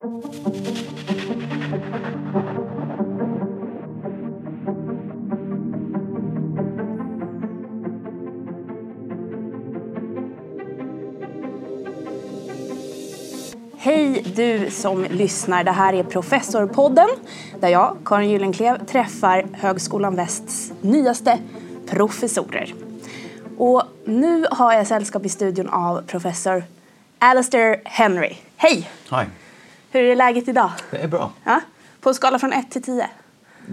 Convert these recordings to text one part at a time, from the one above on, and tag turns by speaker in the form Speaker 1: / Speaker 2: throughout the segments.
Speaker 1: Hej du som lyssnar. Det här är Professorpodden där jag, Karin Gyllenklev, träffar Högskolan Västs nyaste professorer. Och nu har jag sällskap i studion av professor Alastair Henry. Hej!
Speaker 2: Hej.
Speaker 1: Hur är läget idag?
Speaker 2: Det är bra.
Speaker 1: Ja? På en skala från 1 till 10?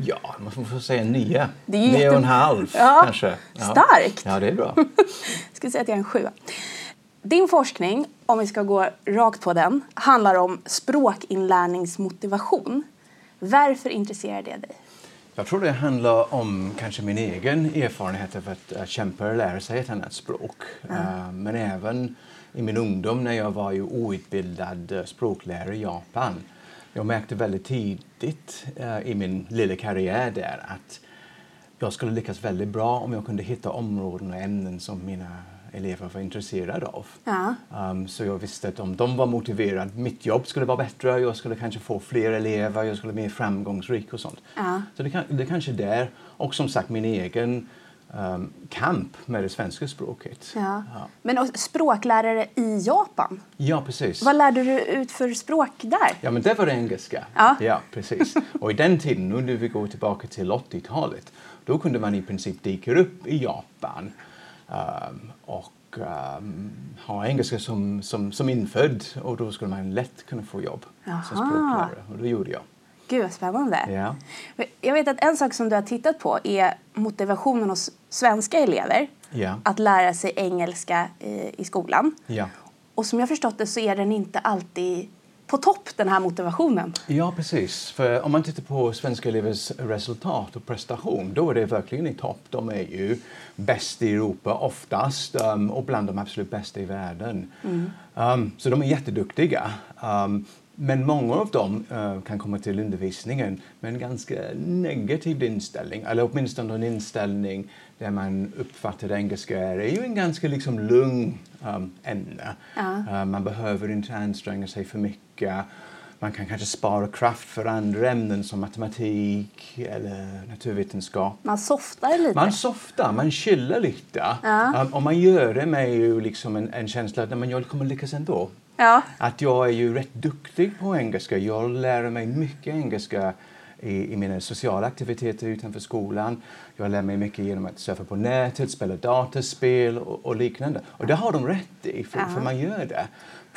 Speaker 2: Ja, man får säga nio.
Speaker 1: Det är
Speaker 2: nio
Speaker 1: jätte-
Speaker 2: och en halv
Speaker 1: Ja,
Speaker 2: kanske. Ja.
Speaker 1: starkt.
Speaker 2: Ja, det är bra.
Speaker 1: Jag skulle säga att jag är en sjua. Din forskning, om vi ska gå rakt på den, handlar om språkinlärningsmotivation. Varför intresserar det dig?
Speaker 2: Jag tror det handlar om kanske min egen erfarenhet av att kämpa och lära sig ett annat språk. Eh, men även i min ungdom när jag var ju outbildad uh, språklärare i Japan. Jag märkte väldigt tidigt eh, i min lilla karriär där att jag skulle lyckas väldigt bra om jag kunde hitta områden och ämnen som mina elever var intresserade av.
Speaker 1: Ja.
Speaker 2: Um, så jag visste att om de var motiverade, mitt jobb skulle vara bättre, jag skulle kanske få fler elever, jag skulle bli mer framgångsrik och sånt.
Speaker 1: Ja.
Speaker 2: Så det, det är kanske där, och som sagt min egen um, kamp med det svenska språket.
Speaker 1: Ja.
Speaker 2: Ja.
Speaker 1: Men språklärare i Japan,
Speaker 2: Ja, precis.
Speaker 1: vad lärde du ut för språk där?
Speaker 2: Ja, men det var det engelska.
Speaker 1: Ja.
Speaker 2: precis. Och i den tiden, nu när vi går tillbaka till 80-talet, då kunde man i princip dyka upp i Japan ehm, och ehm, ha engelska som, som, som infödd och då skulle man lätt kunna få jobb
Speaker 1: Jaha.
Speaker 2: som språklärare. Och det gjorde jag.
Speaker 1: Gud vad spännande.
Speaker 2: Ja.
Speaker 1: Jag vet att en sak som du har tittat på är motivationen hos svenska elever
Speaker 2: Ja.
Speaker 1: att lära sig engelska i, i skolan.
Speaker 2: Ja.
Speaker 1: Och som jag förstått det så är den inte alltid på topp, den här motivationen.
Speaker 2: Ja, precis. För om man tittar på svenska elevers resultat och prestation, då är det verkligen i topp. De är ju bäst i Europa oftast um, och bland de absolut bästa i världen. Um, så de är jätteduktiga. Um, men många av dem uh, kan komma till undervisningen med en ganska negativ inställning, eller åtminstone en inställning där man uppfattar engelska är ju en ganska liksom lugn um, ämne.
Speaker 1: Ja.
Speaker 2: Uh, man behöver inte anstränga sig för mycket. Man kan kanske spara kraft för andra ämnen som matematik eller naturvetenskap.
Speaker 1: Man softar lite.
Speaker 2: Man softar, man chillar lite.
Speaker 1: Ja.
Speaker 2: Um, och man gör det med ju liksom en, en känsla att "Nej, men jag kommer lyckas ändå.
Speaker 1: Ja.
Speaker 2: Att jag är ju rätt duktig på engelska. Jag lär mig mycket engelska i, i mina sociala aktiviteter utanför skolan. Jag lär mig mycket genom att surfa på nätet, spela dataspel och, och liknande. Och det har de rätt i, för,
Speaker 1: Ja.
Speaker 2: för man gör det.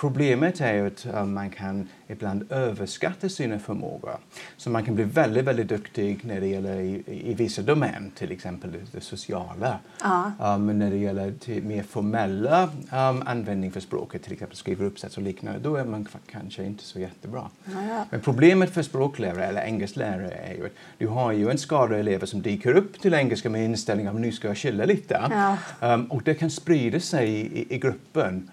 Speaker 2: Problemet är ju att uh, man kan ibland överskatta sina förmågor. Så man kan bli väldigt, väldigt duktig när det gäller i, i vissa domän, till exempel det, sociala.
Speaker 1: Ja.
Speaker 2: Uh, men när det gäller till mer formella um, användning för språket, till exempel skriva uppsats och liknande, då är man kanske inte så jättebra.
Speaker 1: ja.
Speaker 2: Men problemet för språklärare eller engelsklärare är ju att du har ju en skara elever som dyker upp till engelska med inställningen att nu ska jag chilla lite.
Speaker 1: Ja.
Speaker 2: Um, och det kan sprida sig i, i gruppen.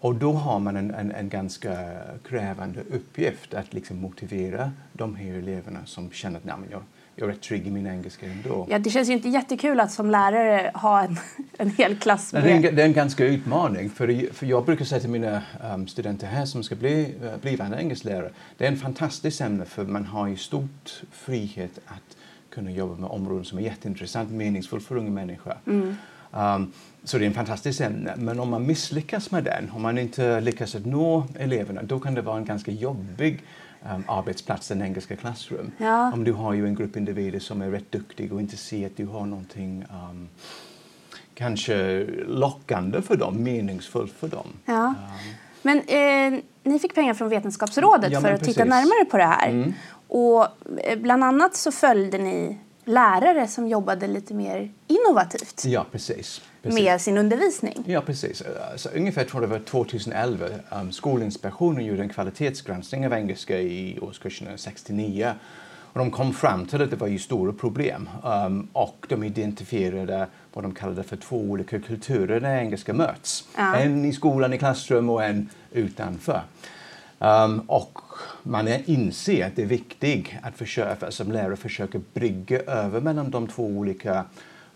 Speaker 2: Och då har man en, en, en ganska krävande uppgift att liksom motivera de här eleverna som känner att Nej, jag, jag är rätt trygg i min engelska ändå.
Speaker 1: Ja, det känns ju inte jättekul att som lärare ha en, en hel klass med...
Speaker 2: det, är en, det är en ganska utmaning. För, för jag brukar säga till mina um, studenter här som ska bli uh, blivande engelsklärare, det är en fantastisk ämne för man har ju stort frihet att kunna jobba med områden som är jätteintressant, meningsfullt för unga människor. Um, så det är en fantastisk ämne. Men om man misslyckas med den, om man inte lyckas att nå eleverna, då kan det vara en ganska jobbig um, arbetsplats, en engelska klassrum.
Speaker 1: Ja.
Speaker 2: Om du har ju en grupp individer som är rätt duktiga och inte ser att du har någonting um, kanske lockande för dem, meningsfullt för dem.
Speaker 1: Ja.
Speaker 2: Um,
Speaker 1: Men eh, ni fick pengar från Vetenskapsrådet
Speaker 2: Ja,
Speaker 1: för att titta
Speaker 2: precis.
Speaker 1: närmare på det här.
Speaker 2: Mm.
Speaker 1: Och eh, bland annat så följde ni lärare som jobbade lite mer innovativt
Speaker 2: ja, precis. precis.
Speaker 1: med sin undervisning.
Speaker 2: Ja, precis. Ungefär tror jag det var 2011 um, Skolinspektionen gjorde en kvalitetsgranskning av engelska i årskurserna 69. Och de kom fram till att det var ju stora problem um, och de identifierade vad de kallade för två olika kulturer där engelska möts.
Speaker 1: Ja.
Speaker 2: En i skolan i klassrum och en utanför. Um, och man inser att det är viktigt att försöka, som lärare försöka brygga över mellan de två olika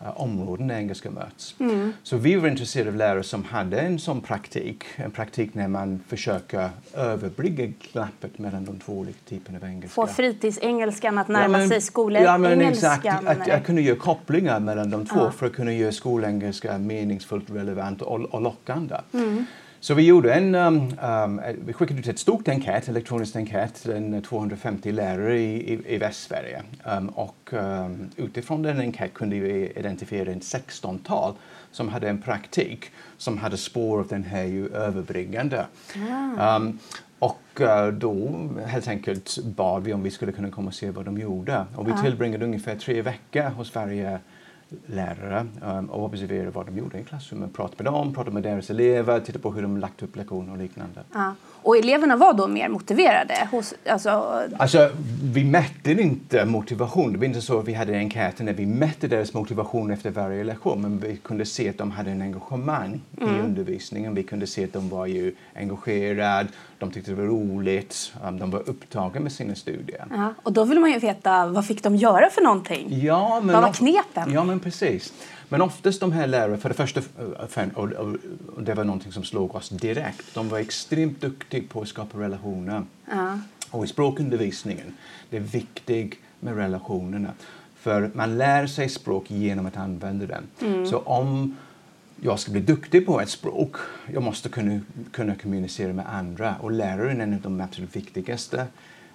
Speaker 2: uh, områden där engelska möts. Mm. Så vi var intresserade av lärare som hade en sån praktik, en praktik när man försöker överbrygga glappet mellan de två olika typerna av engelska.
Speaker 1: Få fritidsengelskan att närma ja, men, sig skolengelskan?
Speaker 2: Ja, men exakt. Att, att kunna göra kopplingar mellan de två ja. för att kunna göra skolengelska meningsfullt, relevant och, och lockande. Mm. Så vi gjorde en, um, um, vi skickade ut ett stort enkät, elektroniskt enkät till 250 lärare i, i, i Västsverige. Um, och um, utifrån den enkät kunde vi identifiera en 16-tal som hade en praktik som hade spår av den här ju överbryggande. Ah. Um, och uh, då helt enkelt bad vi om vi skulle kunna komma och se vad de gjorde. Och vi ah. tillbringade ungefär tre veckor hos varje lärare um, och observera vad de gjorde i klassrummet. Prata med dem, prata med deras elever, titta på hur de lagt upp lektioner och liknande.
Speaker 1: Ja. Och eleverna var då mer motiverade? Hos, alltså...
Speaker 2: alltså, vi mätte inte motivation. Det var inte så att vi hade enkäter när vi mätte deras motivation efter varje lektion. Men vi kunde se att de hade en engagemang mm. i undervisningen. Vi kunde se att de var ju engagerade, de tyckte det var roligt, de var upptagna med sina studier.
Speaker 1: Ja, och då vill man ju veta vad fick de göra för någonting?
Speaker 2: Ja, men
Speaker 1: vad var knepen?
Speaker 2: Ja, men precis. Men oftast de här lärarna, för det första, och, och, det var någonting som slog oss direkt, de var extremt duktiga på att skapa relationer. Ja. Och i språkundervisningen, det är viktigt med relationerna. För man lär sig språk genom att använda den. Mm. Så om jag ska bli duktig på ett språk, jag måste kunna, kunna kommunicera med andra. Och läraren är en av de absolut viktigaste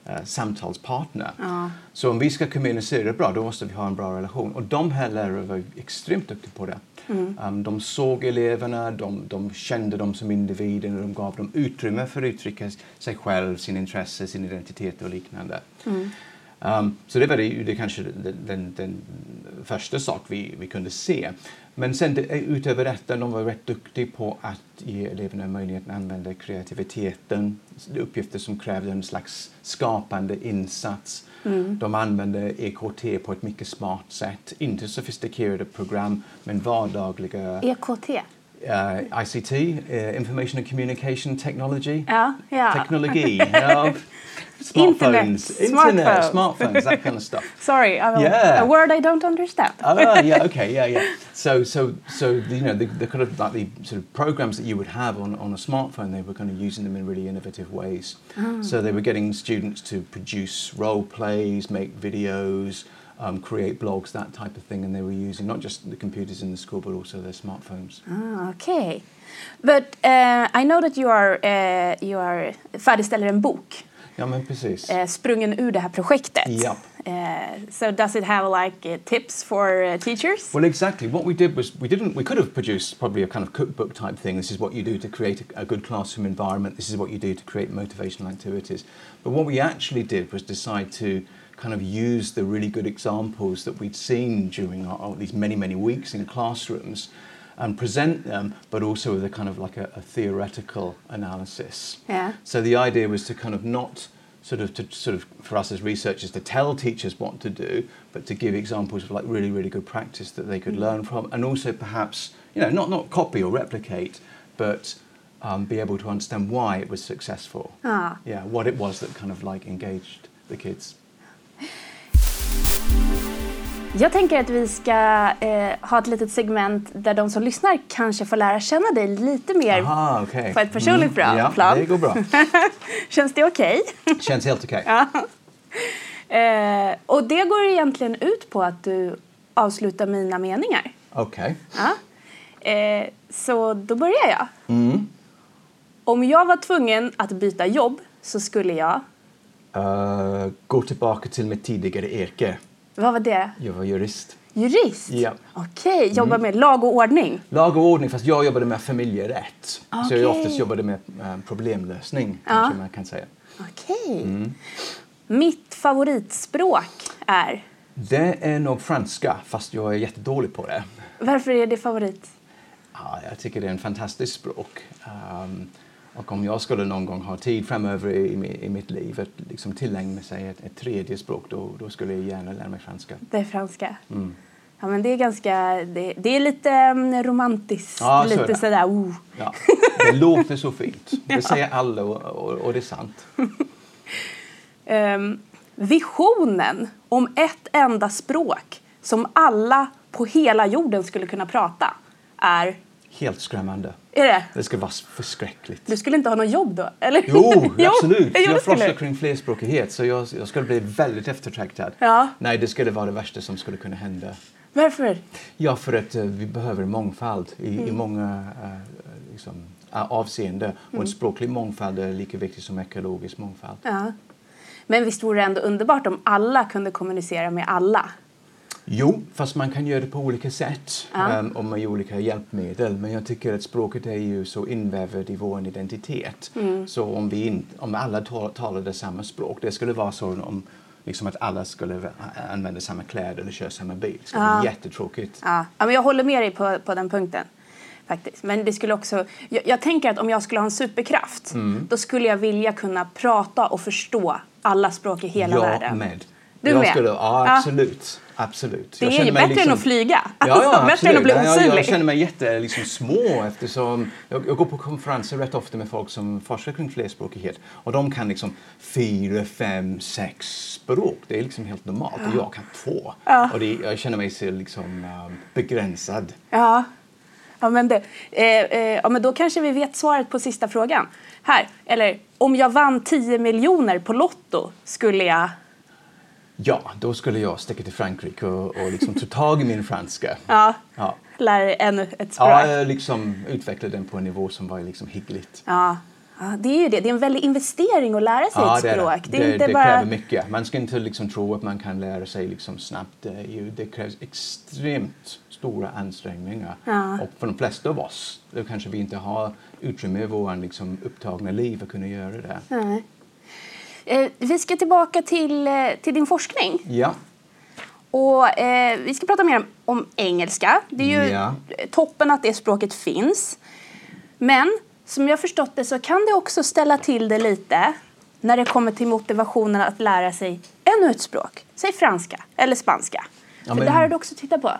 Speaker 2: eh, samtalspartner. Ja. Så om vi ska kommunicera bra, då måste vi ha en bra relation. Och de här lärarna var extremt duktiga på det. Mm. Um, de såg eleverna, de, de, kände dem som individer och de gav dem utrymme för att uttrycka sig själv, sin intresse, sin identitet och liknande. Mm. Um, så det var det, det kanske den, den, den första sak vi, vi kunde se. Men sen utöver detta, de var rätt duktiga på att ge eleverna möjligheten att använda kreativiteten, uppgifter som krävde en slags skapande insats. Mm. De använde EKT på ett mycket smart sätt, inte sofistikerade program men vardagliga...
Speaker 1: EKT?
Speaker 2: Uh, ICT, uh, Information and Communication Technology.
Speaker 1: Ja.
Speaker 2: Teknologi. ja.
Speaker 1: Smartphones.
Speaker 2: Internet, internet smartphones, that kind of stuff.
Speaker 1: Sorry, I yeah. a word I don't understand.
Speaker 2: oh, yeah, okay, yeah, yeah. So, so, so you know, the, the kind of like the sort of programs that you would have on, on a smartphone, they were kind of using them in really innovative ways. Oh. So they were getting students to produce role plays, make videos, um, create blogs, that type of thing, and they were using not just the computers in the school but also their smartphones.
Speaker 1: Ah, okay. But uh, I know that you are, uh, you are färdigställer en bok
Speaker 2: Ja, men precis.
Speaker 1: Eh, sprungen ur det här projektet.
Speaker 2: Ja.
Speaker 1: Uh, so does it have like uh, tips for uh, teachers?
Speaker 2: Well, exactly. What we did was we didn't. We could have produced probably a kind of cookbook type thing. This is what you do to create a, a, good classroom environment. This is what you do to create motivational activities. But what we actually did was decide to kind of use the really good examples that we'd seen during our, these many many weeks in classrooms and present them, but also with a kind of like a, a theoretical analysis.
Speaker 1: Yeah.
Speaker 2: So the idea was to kind of not sort of to sort of for us as researchers to tell teachers what to do, but to give examples of like really really good practice that they could mm. learn from, and also perhaps you know not not copy or replicate, but um, be able to understand why it was successful.
Speaker 1: Ah.
Speaker 2: Yeah, what it was that kind of like engaged the kids.
Speaker 1: Jag tänker att vi ska eh, ha ett litet segment där de som lyssnar kanske får lära känna dig lite mer
Speaker 2: Aha, okay.
Speaker 1: på ett personligt mm,
Speaker 2: ja, plan. det går bra.
Speaker 1: Känns det okej?
Speaker 2: Okay? Känns helt okej.
Speaker 1: Okay. ja. eh, och det går egentligen ut på att du avslutar mina meningar.
Speaker 2: Okej.
Speaker 1: Ja. Eh, så då börjar jag.
Speaker 2: Mm.
Speaker 1: Om jag var tvungen att byta jobb så skulle jag?
Speaker 2: Uh, gå tillbaka till mitt tidigare yrke.
Speaker 1: Vad var det?
Speaker 2: Jag var jurist.
Speaker 1: Jurist?
Speaker 2: Ja.
Speaker 1: Okej, okay. jobba mm. med lag och ordning?
Speaker 2: Lag och ordning, fast jag jobbade med familjerätt. Okay. Så jag oftast jobbade med äh, problemlösning, ja. kanske man kan säga.
Speaker 1: Okej. Okay. Mm. Mitt favoritspråk är?
Speaker 2: Det är nog franska, fast jag är jättedålig på det.
Speaker 1: Varför är det favorit?
Speaker 2: Ja, jag tycker det är en fantastiskt språk. Um, och om jag skulle någon gång ha tid framöver i, i mitt liv att liksom tillägna sig ett, ett tredje språk då, då, skulle jag gärna lära mig franska.
Speaker 1: Det är franska?
Speaker 2: Mm.
Speaker 1: Ja, men det är ganska, det, det är lite um, romantiskt, ja, lite så sådär oh.
Speaker 2: Ja, det låter så fint. Det ja. säger alla och, och, och, det är sant.
Speaker 1: um, visionen om ett enda språk som alla på hela jorden skulle kunna prata är...
Speaker 2: Helt skrämmande.
Speaker 1: Är det?
Speaker 2: Det skulle vara förskräckligt.
Speaker 1: Du skulle inte ha något jobb då? Eller?
Speaker 2: Jo, absolut.
Speaker 1: jo,
Speaker 2: jag forskar kring flerspråkighet så jag, jag skulle bli väldigt eftertraktad.
Speaker 1: Ja.
Speaker 2: Nej, det skulle vara det värsta som skulle kunna hända.
Speaker 1: Varför?
Speaker 2: Ja, för att eh, vi behöver mångfald i,
Speaker 1: Mm.
Speaker 2: i många uh, liksom, uh, avseenden. Och
Speaker 1: Mm.
Speaker 2: en språklig mångfald är lika viktig som ekologisk mångfald.
Speaker 1: Ja. Men visst vore det ändå underbart om alla kunde kommunicera med alla?
Speaker 2: Jo, fast man kan göra det på olika sätt
Speaker 1: Ja.
Speaker 2: ehm, och med olika hjälpmedel. Men jag tycker att språket är ju så invävt i vår identitet.
Speaker 1: Mm.
Speaker 2: Så om, vi in, om alla tal- talade samma språk, det skulle vara så om liksom att alla skulle använda samma kläder eller köra samma bil. Det skulle
Speaker 1: Ja.
Speaker 2: bli jättetråkigt.
Speaker 1: Ja, ja men jag håller med dig på, på den punkten. Faktiskt. Men det skulle också, jag, jag tänker att om jag skulle ha en superkraft
Speaker 2: Mm.
Speaker 1: då skulle jag vilja kunna prata och förstå alla språk i hela
Speaker 2: jag
Speaker 1: världen.
Speaker 2: med.
Speaker 1: Du
Speaker 2: jag
Speaker 1: med?
Speaker 2: Skulle, Ja. absolut. Absolut.
Speaker 1: Det är ju bättre än att flyga.
Speaker 2: Ja, ja,
Speaker 1: Alltså, bättre än att bli
Speaker 2: Ja, jag,
Speaker 1: osynlig.
Speaker 2: jag känner mig jätte liksom, små eftersom jag, jag går på konferenser rätt ofta med folk som forskar kring flerspråkighet och de kan liksom fyra, fem, sex språk. Det är liksom helt normalt och jag kan två.
Speaker 1: Ja.
Speaker 2: Och det, jag känner mig så liksom um, begränsad.
Speaker 1: Ja. Ja, men det, eh, eh, ja, men då kanske vi vet svaret på sista frågan. Här, eller om jag vann 10 miljoner på Lotto skulle jag...
Speaker 2: Ja, då skulle jag sticka till Frankrike och, och liksom ta tag i min franska.
Speaker 1: Ja,
Speaker 2: Ja.
Speaker 1: lära ännu ett språk.
Speaker 2: Ja, jag liksom utveckla den på en nivå som var liksom hyggligt.
Speaker 1: Ja. ja, det är ju det. Det är en väldig investering att lära sig ett
Speaker 2: det är
Speaker 1: språk.
Speaker 2: det.
Speaker 1: är
Speaker 2: Det,
Speaker 1: inte
Speaker 2: det
Speaker 1: bara...
Speaker 2: kräver mycket. Man ska inte liksom tro att man kan lära sig liksom snabbt. Det, det krävs extremt stora ansträngningar.
Speaker 1: Ja.
Speaker 2: Och för de flesta av oss då kanske vi inte har utrymme i våra liksom, upptagna liv att kunna göra det.
Speaker 1: Nej. Eh, vi ska tillbaka till, eh, till din forskning.
Speaker 2: Ja,
Speaker 1: Och, eh, vi ska prata mer om, om engelska. Det är ju
Speaker 2: Ja.
Speaker 1: toppen att det språket finns. Men som jag förstått det så kan det också ställa till det lite när det kommer till motivationen att lära sig ännu ett språk. Säg franska eller spanska.
Speaker 2: Ja, men-
Speaker 1: det här har du också tittat på.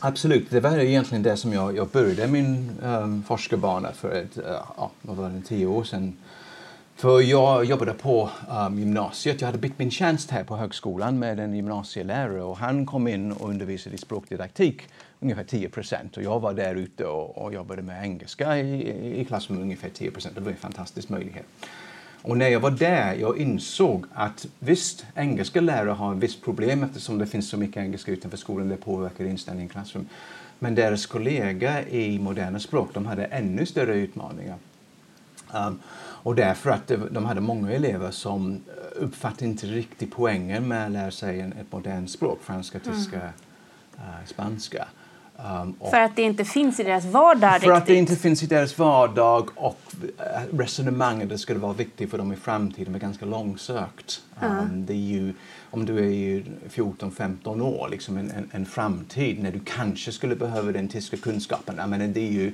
Speaker 2: absolut. Det var egentligen det som jag, jag började min um, forskarbana för ett, uh, vad var det, tio år sedan. För jag jobbade på um, gymnasiet. Jag hade bytt min tjänst här på högskolan med en gymnasielärare och han kom in och undervisade i språkdidaktik ungefär 10 procent. Och jag var där ute och, och jobbade med engelska i, i, klass med ungefär 10 procent. Det var en fantastisk möjlighet. Och när jag var där jag insåg att visst, engelska lärare har ett visst problem eftersom det finns så mycket engelska utanför skolan. Det påverkar inställningen i klassrummet. Men deras kollegor i moderna språk de hade ännu större utmaningar. Um, och därför att de hade många elever som eh, uppfattade inte riktigt poängen med att lära sig ett modernt språk, franska, tyska, eh, spanska. Um,
Speaker 1: För att det inte finns i deras vardag
Speaker 2: för
Speaker 1: riktigt.
Speaker 2: att det inte finns i deras vardag och eh, resonemanget det skulle vara viktigt för dem i framtiden är ganska långsökt. Um, det är ju, om du är ju 14-15 år, liksom en, en, en framtid när du kanske skulle behöva den tyska kunskapen. Jag menar, det är ju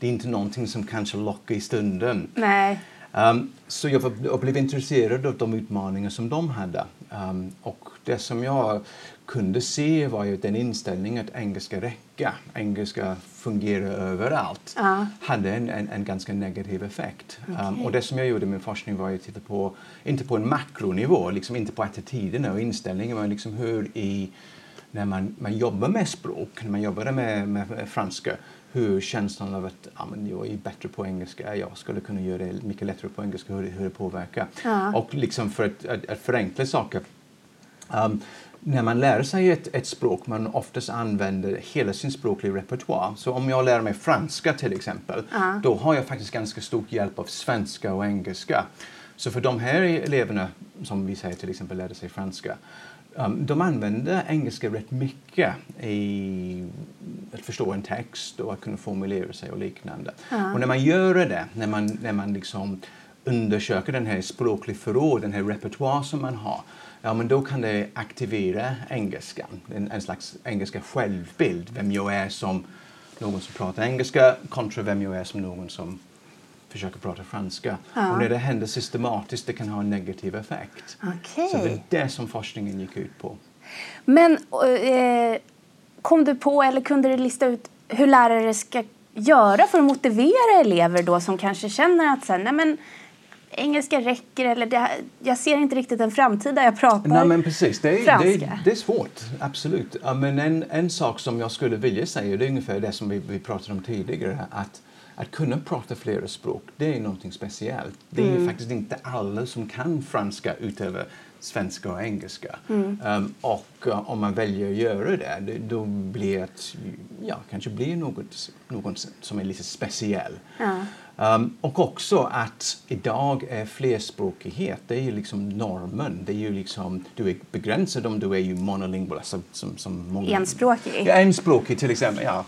Speaker 2: det är inte någonting som kanske lockar i stunden.
Speaker 1: Nej.
Speaker 2: Um, så jag, var, jag blev intresserad av de utmaningar som de hade. Um, och det som jag kunde se var ju den inställningen att engelska räcka, engelska fungerar överallt,
Speaker 1: Ja.
Speaker 2: hade en, en, en ganska negativ effekt. Um,
Speaker 1: Okej.
Speaker 2: och det som jag gjorde i min forskning var att titta på, inte på en makronivå, liksom inte på attityderna och inställningen, men liksom hur i när man, man jobbar med språk, när man jobbar med, med franska, hur känslan av att ja, men jag är bättre på engelska, jag skulle kunna göra det mycket lättare på engelska, hur, hur det påverkar.
Speaker 1: Ja.
Speaker 2: Och liksom för att, att, att förenkla saker, um, när man lär sig ett, ett språk man oftast använder hela sin språkliga repertoar. Så om jag lär mig franska till exempel,
Speaker 1: Ja.
Speaker 2: då har jag faktiskt ganska stor hjälp av svenska och engelska. Så för de här eleverna, som vi säger till exempel lärde sig franska, um, de använder engelska rätt mycket i att förstå en text och att kunna formulera sig och liknande.
Speaker 1: Ja.
Speaker 2: Och när man gör det, när man, när man liksom undersöker den här språkliga förråd, den här repertoar som man har, ja men då kan det aktivera engelskan, en, en slags engelska självbild, vem jag är som någon som pratar engelska kontra vem jag är som någon som försöker prata franska.
Speaker 1: Ja.
Speaker 2: Och när det händer systematiskt det kan ha en negativ effekt.
Speaker 1: Okej.
Speaker 2: Så det är det som forskningen gick ut på.
Speaker 1: Men eh, kom du på eller kunde du lista ut hur lärare ska göra för att motivera elever då som kanske känner att så här, nej men, engelska räcker eller det, jag ser inte riktigt en framtid där jag pratar
Speaker 2: Nej, men precis. Det är,
Speaker 1: franska.
Speaker 2: det är, det är svårt, absolut. Men en, en sak som jag skulle vilja säga, det är ungefär det som vi, vi pratade om tidigare, att att kunna prata flera språk, det är någonting speciellt. Det är ju faktiskt inte alla som kan franska utöver svenska och engelska. Um, och uh, om man väljer att göra det, det då blir det ja, kanske blir något, något som är lite speciell. Um, och också att idag är flerspråkighet, det är ju liksom normen. Det är ju liksom, du är begränsad om du är ju monolingual, alltså som, som många,
Speaker 1: Enspråkig.
Speaker 2: Ja, enspråkig till exempel. Ja,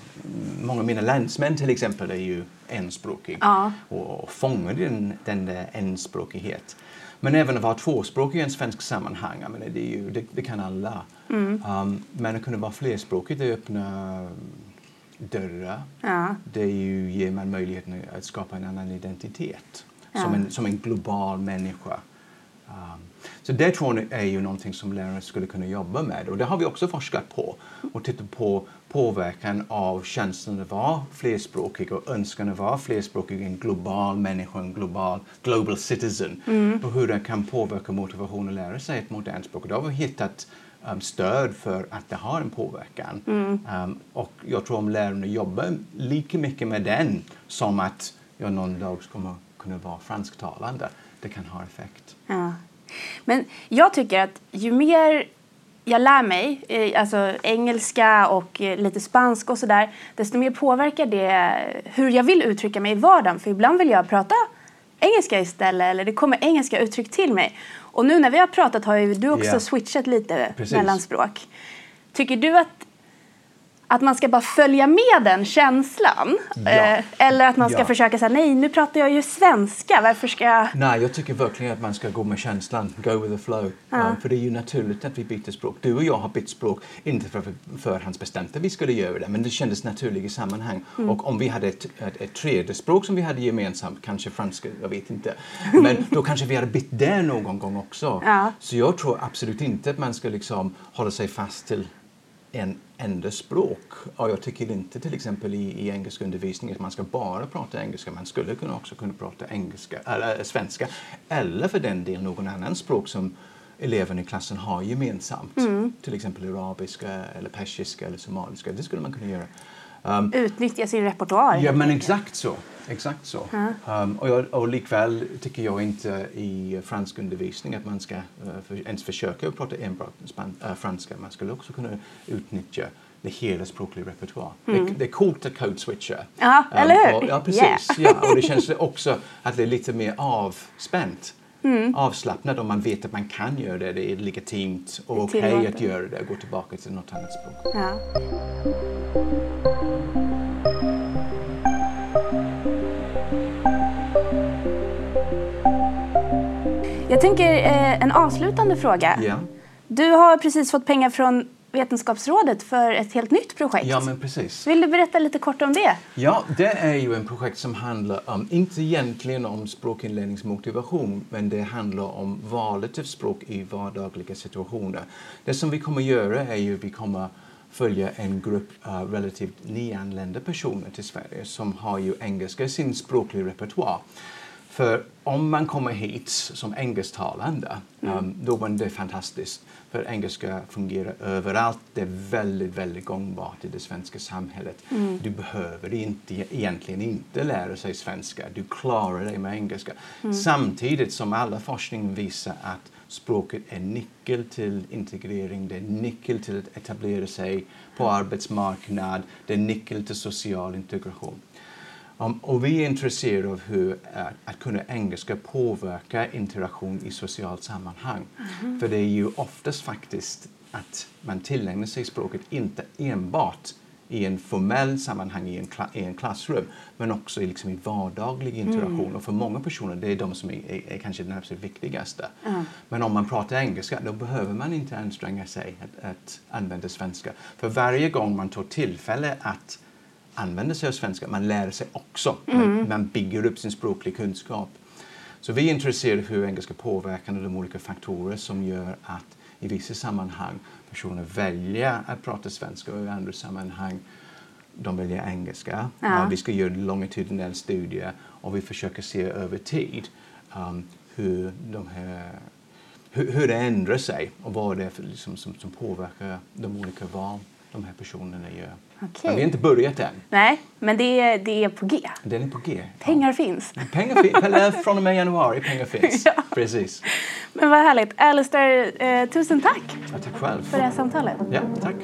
Speaker 2: många av mina landsmän till exempel är ju enspråkig
Speaker 1: Ja.
Speaker 2: och fångar den, den där enspråkighet. Men även att vara tvåspråkig i en svensk sammanhang, jag menar, det, är ju, det, det kan alla. Um, men att kunna vara flerspråkig, det öppnar dörrar.
Speaker 1: Ja.
Speaker 2: Det ju, ger man möjligheten att skapa en annan identitet
Speaker 1: Ja.
Speaker 2: som, en, som en global människa. Um, så det tror jag är ju någonting som lärare skulle kunna jobba med och det har vi också forskat på och tittat på påverkan av känslan att vara flerspråkig och önskan att vara flerspråkig, en global människa, en global global citizen och hur det kan påverka motivationen att lära sig ett modernt språk. Och då har vi hittat um, stöd för att det har en påverkan. Um, och jag tror om lärarna jobbar lika mycket med den som att jag någon dag kommer kunna vara fransktalande, det kan ha effekt.
Speaker 1: Ja. Men jag tycker att ju mer jag lär mig, eh, alltså engelska och eh, lite spanska och sådär, desto mer påverkar det hur jag vill uttrycka mig i vardagen. För ibland vill jag prata engelska istället, eller det kommer engelska uttryck till mig. Och nu när vi har pratat har ju du också
Speaker 2: Ja.
Speaker 1: switchat lite
Speaker 2: Precis.
Speaker 1: mellan språk. Tycker du att, att man ska bara följa med den känslan?
Speaker 2: Ja.
Speaker 1: Eh, eller att man ska
Speaker 2: Ja.
Speaker 1: försöka säga nej, nu pratar jag ju svenska, varför ska jag...
Speaker 2: Nej, jag tycker verkligen att man ska gå med känslan, go with the flow. Um, för det är ju naturligt att vi byter språk. Du och jag har bytt språk, inte för förhandsbestämt att vi skulle göra det, men det kändes naturligt i sammanhang. Och om vi hade ett, ett, ett tredje språk som vi hade gemensamt, kanske franska, jag vet inte, men då kanske vi hade bytt det någon gång också.
Speaker 1: Ja.
Speaker 2: Så jag tror absolut inte att man ska liksom hålla sig fast till en enda språk. Och jag tycker inte till exempel i, i engelska undervisning att man ska bara prata engelska. Man skulle kunna också kunna prata engelska, eller äh, svenska eller för den delen någon annan språk som eleverna i klassen har gemensamt. Till exempel arabiska, eller persiska eller somaliska. Det skulle man kunna göra. Um,
Speaker 1: Utnyttja sin repertoar.
Speaker 2: Ja, men exakt så. Exakt så. Um, och, jag, och likväl tycker jag inte i fransk undervisning att man ska uh, för, ens försöka att prata enbart span, uh, franska. Man skulle också kunna utnyttja det hela språkliga repertoar. Det, det är coolt att code-switcha.
Speaker 1: Mm. Ja, eller hur?
Speaker 2: och, ja, precis.
Speaker 1: Yeah.
Speaker 2: Ja, och det känns också att det är lite mer avspänt.
Speaker 1: Mm.
Speaker 2: Avslappnat om man vet att man kan göra det, det är legitimt och okej att
Speaker 1: tillåtet.
Speaker 2: göra det och gå tillbaka till något annat språk.
Speaker 1: Ja. Tänker eh, en avslutande fråga.
Speaker 2: Ja.
Speaker 1: Du har precis fått pengar från Vetenskapsrådet för ett helt nytt projekt.
Speaker 2: ja, men precis.
Speaker 1: Vill du berätta lite kort om det?
Speaker 2: Ja, det är ju en projekt som handlar om, inte egentligen om språkinlärningsmotivation, men det handlar om valet av språk i vardagliga situationer. Det som vi kommer göra är ju vi kommer följa en grupp uh, relativt nyanlända personer till Sverige som har ju engelska i sin språkliga repertoar. För om man kommer hit som engelsktalande, um, då är det fantastiskt. För engelska fungerar överallt. Det är väldigt, väldigt gångbart i det svenska samhället. Du behöver inte, egentligen inte lära sig svenska. Du klarar dig med engelska. Samtidigt som alla forskning visar att språket är nyckel till integrering, det är nyckel till att etablera sig på arbetsmarknad, det är nyckel till social integration. Um, och vi är intresserade av hur uh, att kunna engelska påverka interaktion i socialt sammanhang. För det är ju oftast faktiskt att man tillägnar sig språket inte enbart i en formell sammanhang i en, i en klassrum men också i, liksom, i vardaglig interaktion. Och för många personer det är de som är, är, är kanske den absolut viktigaste. Men om man pratar engelska då behöver man inte anstränga sig att, att använda svenska. För varje gång man tar tillfälle att använder sig av svenska, man lär sig också. Man, man bygger upp sin språkliga kunskap. Så vi är intresserade av hur engelska påverkar de olika faktorer som gör att i vissa sammanhang personer väljer att prata svenska och i andra sammanhang de väljer engelska.
Speaker 1: Ja.
Speaker 2: Vi ska göra longitudinell studie och vi försöker se över tid um, hur, de här, hur, hur det ändrar sig och vad det är för, liksom, som, som påverkar de olika val de här personerna gör.
Speaker 1: Okej.
Speaker 2: Men vi har inte börjat än.
Speaker 1: Nej, men det är, det är på G.
Speaker 2: Den är på G.
Speaker 1: Pengar finns.
Speaker 2: Ja. Pengar finns. Eller från och med januari, pengar finns.
Speaker 1: Ja.
Speaker 2: Precis.
Speaker 1: Men vad härligt. Alistair, eh, tusen tack
Speaker 2: Ja, tack själv.
Speaker 1: för det här samtalet.
Speaker 2: Ja, tack.